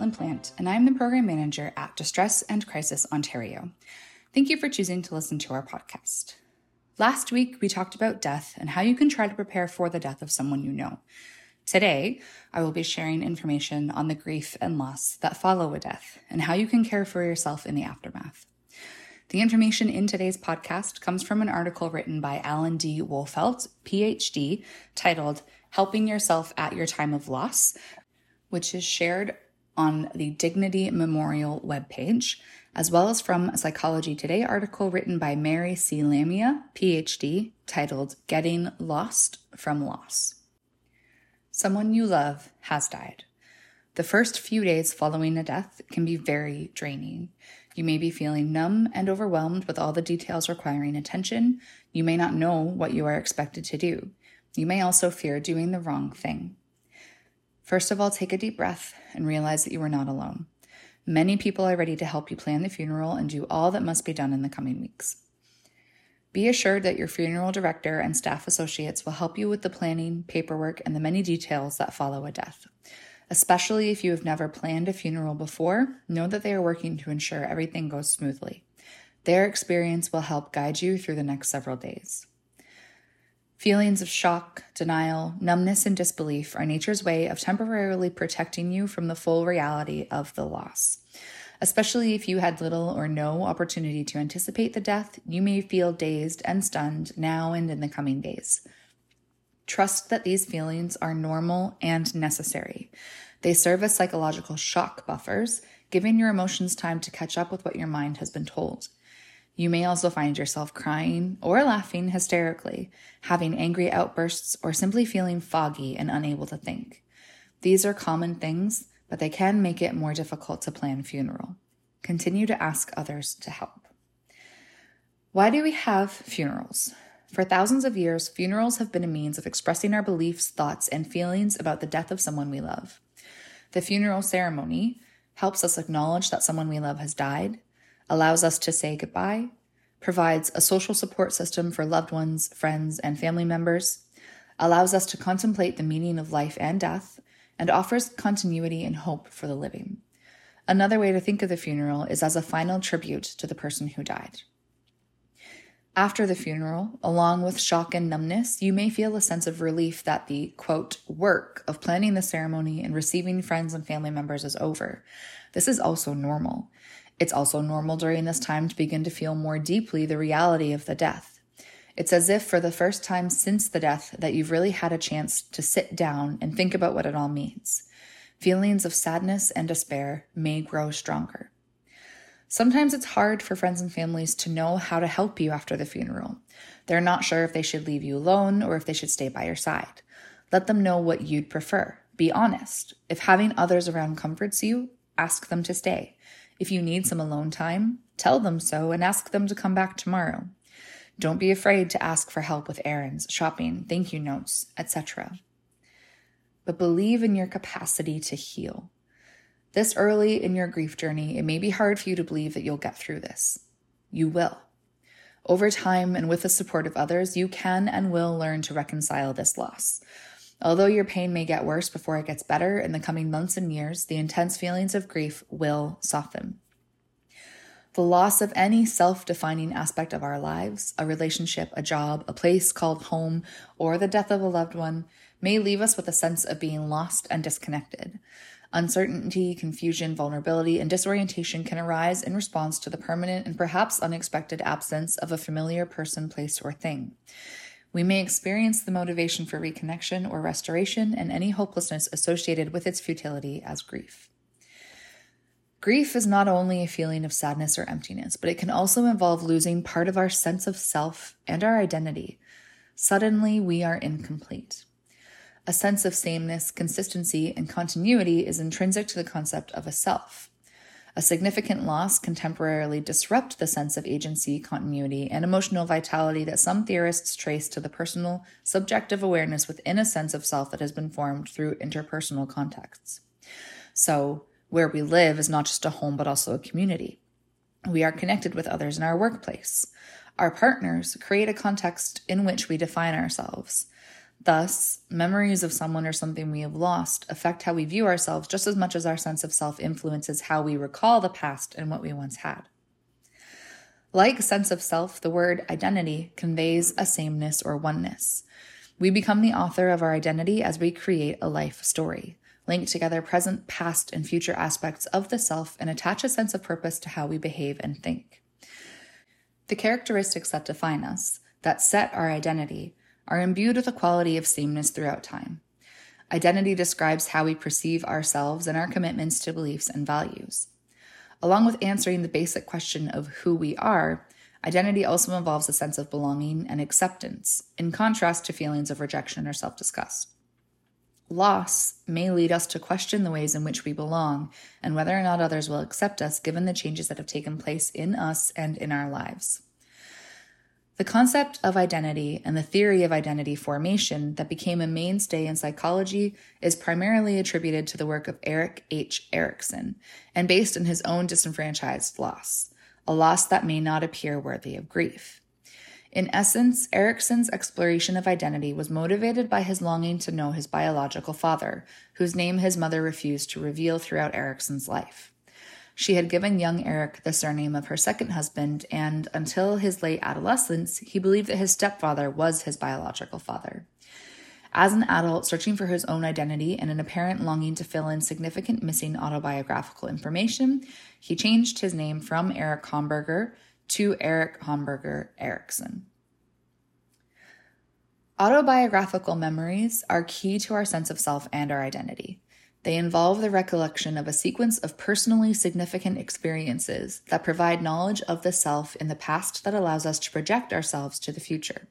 Caitlin Plant, and I'm the program manager at Distress and Crisis Ontario. Thank you for choosing to listen to our podcast. Last week, we talked about death and how you can try to prepare for the death of someone you know. Today, I will be sharing information on the grief and loss that follow a death and how you can care for yourself in the aftermath. The information in today's podcast comes from an article written by Alan D. Wolfelt, PhD, titled Helping Yourself at Your Time of Loss, which is shared on the Dignity Memorial webpage, as well as from a Psychology Today article written by Mary C. Lamia, PhD, titled Getting Lost from Loss. Someone you love has died. The first few days following a death can be very draining. You may be feeling numb and overwhelmed with all the details requiring attention. You may not know what you are expected to do. You may also fear doing the wrong thing. First of all, take a deep breath and realize that you are not alone. Many people are ready to help you plan the funeral and do all that must be done in the coming weeks. Be assured that your funeral director and staff associates will help you with the planning, paperwork, and the many details that follow a death. Especially if you have never planned a funeral before, know that they are working to ensure everything goes smoothly. Their experience will help guide you through the next several days. Feelings of shock, denial, numbness, and disbelief are nature's way of temporarily protecting you from the full reality of the loss. Especially if you had little or no opportunity to anticipate the death, you may feel dazed and stunned now and in the coming days. Trust that these feelings are normal and necessary. They serve as psychological shock buffers, giving your emotions time to catch up with what your mind has been told. You may also find yourself crying or laughing hysterically, having angry outbursts, or simply feeling foggy and unable to think. These are common things, but they can make it more difficult to plan funeral. Continue to ask others to help. Why do we have funerals? For thousands of years, funerals have been a means of expressing our beliefs, thoughts, and feelings about the death of someone we love. The funeral ceremony helps us acknowledge that someone we love has died, allows us to say goodbye, provides a social support system for loved ones, friends, and family members, allows us to contemplate the meaning of life and death, and offers continuity and hope for the living. Another way to think of the funeral is as a final tribute to the person who died. After the funeral, along with shock and numbness, you may feel a sense of relief that the quote, work of planning the ceremony and receiving friends and family members is over. This is also normal. It's also normal during this time to begin to feel more deeply the reality of the death. It's as if for the first time since the death that you've really had a chance to sit down and think about what it all means. Feelings of sadness and despair may grow stronger. Sometimes it's hard for friends and families to know how to help you after the funeral. They're not sure if they should leave you alone or if they should stay by your side. Let them know what you'd prefer. Be honest. If having others around comforts you, ask them to stay. If you need some alone time, tell them so and ask them to come back tomorrow. Don't be afraid to ask for help with errands, shopping, thank you notes, etc. But believe in your capacity to heal. This early in your grief journey, it may be hard for you to believe that you'll get through this. You will. Over time and with the support of others, you can and will learn to reconcile this loss. Although your pain may get worse before it gets better in the coming months and years, the intense feelings of grief will soften. The loss of any self defining aspect of our lives, a relationship, a job, a place called home, or the death of a loved one, may leave us with a sense of being lost and disconnected. Uncertainty, confusion, vulnerability, and disorientation can arise in response to the permanent and perhaps unexpected absence of a familiar person, place, or thing. We may experience the motivation for reconnection or restoration and any hopelessness associated with its futility as grief. Grief is not only a feeling of sadness or emptiness, but it can also involve losing part of our sense of self and our identity. Suddenly, we are incomplete. A sense of sameness, consistency, and continuity is intrinsic to the concept of a self. A significant loss can temporarily disrupt the sense of agency, continuity, and emotional vitality that some theorists trace to the personal, subjective awareness within a sense of self that has been formed through interpersonal contexts. So, where we live is not just a home, but also a community. We are connected with others in our workplace. Our partners create a context in which we define ourselves. Thus, memories of someone or something we have lost affect how we view ourselves just as much as our sense of self influences how we recall the past and what we once had. Like sense of self, the word identity conveys a sameness or oneness. We become the author of our identity as we create a life story link together present, past, and future aspects of the self, and attach a sense of purpose to how we behave and think. The characteristics that define us, that set our identity, are imbued with a quality of sameness throughout time. Identity describes how we perceive ourselves and our commitments to beliefs and values. Along with answering the basic question of who we are, identity also involves a sense of belonging and acceptance, in contrast to feelings of rejection or self disgust. Loss may lead us to question the ways in which we belong and whether or not others will accept us given the changes that have taken place in us and in our lives. The concept of identity and the theory of identity formation that became a mainstay in psychology is primarily attributed to the work of Erik H. Erikson and based on his own disenfranchised loss, a loss that may not appear worthy of grief. In essence, Erikson's exploration of identity was motivated by his longing to know his biological father, whose name his mother refused to reveal throughout Erikson's life. She had given young Erik the surname of her second husband, and until his late adolescence, he believed that his stepfather was his biological father. As an adult searching for his own identity and an apparent longing to fill in significant missing autobiographical information, he changed his name from Erik Homburger to Erik Homburger Erikson. Autobiographical memories are key to our sense of self and our identity. They involve the recollection of a sequence of personally significant experiences that provide knowledge of the self in the past that allows us to project ourselves to the future.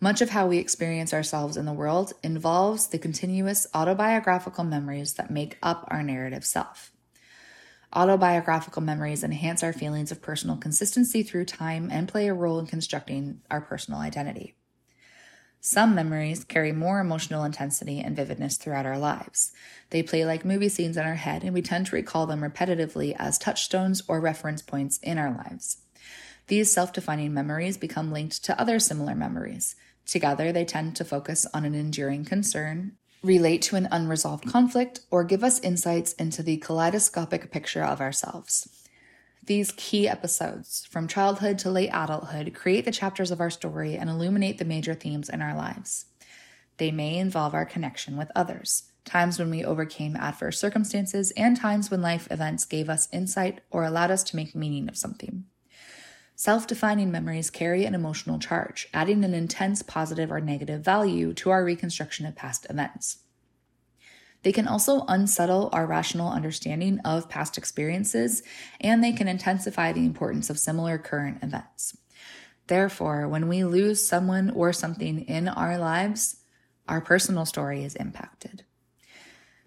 Much of how we experience ourselves in the world involves the continuous autobiographical memories that make up our narrative self. Autobiographical memories enhance our feelings of personal consistency through time and play a role in constructing our personal identity. Some memories carry more emotional intensity and vividness throughout our lives. They play like movie scenes in our head, and we tend to recall them repetitively as touchstones or reference points in our lives. These self defining memories become linked to other similar memories. Together, they tend to focus on an enduring concern, relate to an unresolved conflict, or give us insights into the kaleidoscopic picture of ourselves. These key episodes, from childhood to late adulthood, create the chapters of our story and illuminate the major themes in our lives. They may involve our connection with others, times when we overcame adverse circumstances, and times when life events gave us insight or allowed us to make meaning of something. Self defining memories carry an emotional charge, adding an intense positive or negative value to our reconstruction of past events. They can also unsettle our rational understanding of past experiences, and they can intensify the importance of similar current events. Therefore, when we lose someone or something in our lives, our personal story is impacted.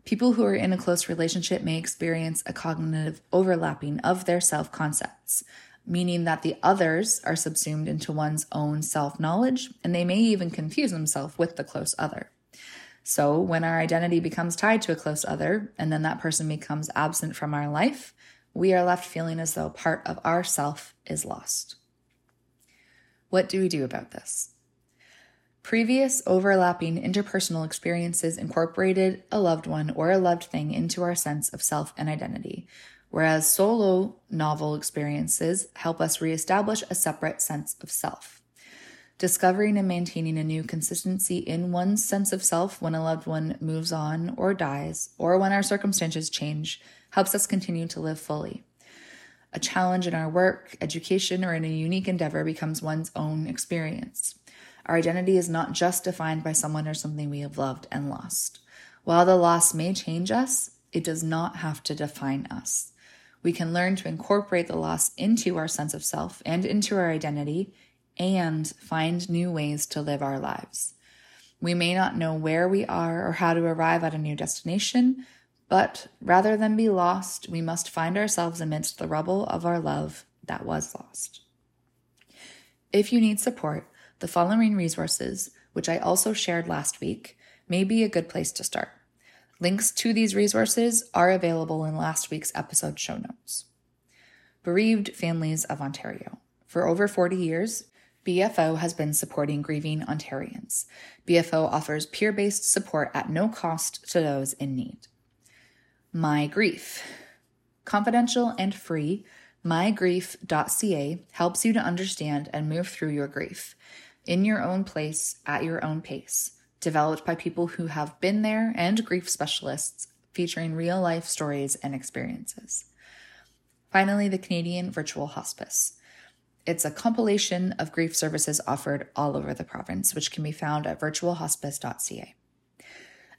People who are in a close relationship may experience a cognitive overlapping of their self concepts, meaning that the others are subsumed into one's own self knowledge, and they may even confuse themselves with the close other. So, when our identity becomes tied to a close other, and then that person becomes absent from our life, we are left feeling as though part of our self is lost. What do we do about this? Previous overlapping interpersonal experiences incorporated a loved one or a loved thing into our sense of self and identity, whereas solo novel experiences help us reestablish a separate sense of self. Discovering and maintaining a new consistency in one's sense of self when a loved one moves on or dies, or when our circumstances change, helps us continue to live fully. A challenge in our work, education, or in a unique endeavor becomes one's own experience. Our identity is not just defined by someone or something we have loved and lost. While the loss may change us, it does not have to define us. We can learn to incorporate the loss into our sense of self and into our identity and find new ways to live our lives. We may not know where we are or how to arrive at a new destination, but rather than be lost, we must find ourselves amidst the rubble of our love that was lost. If you need support, the following resources, which I also shared last week, may be a good place to start. Links to these resources are available in last week's episode show notes. Bereaved Families of Ontario. For over 40 years, BFO has been supporting grieving Ontarians. BFO offers peer based support at no cost to those in need. My Grief. Confidential and free, mygrief.ca helps you to understand and move through your grief in your own place, at your own pace. Developed by people who have been there and grief specialists, featuring real life stories and experiences. Finally, the Canadian Virtual Hospice. It's a compilation of grief services offered all over the province, which can be found at virtualhospice.ca.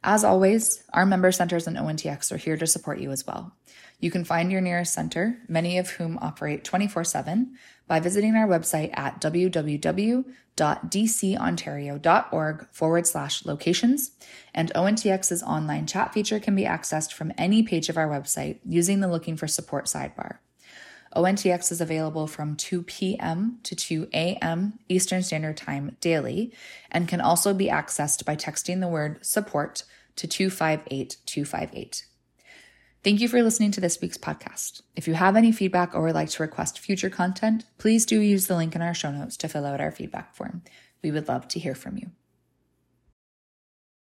As always, our member centers and ONTX are here to support you as well. You can find your nearest center, many of whom operate 24 7, by visiting our website at www.dcontario.org forward slash locations. And ONTX's online chat feature can be accessed from any page of our website using the Looking for Support sidebar. ONTX is available from 2 p.m. to 2 a.m. Eastern Standard Time daily and can also be accessed by texting the word support to 258 258. Thank you for listening to this week's podcast. If you have any feedback or would like to request future content, please do use the link in our show notes to fill out our feedback form. We would love to hear from you.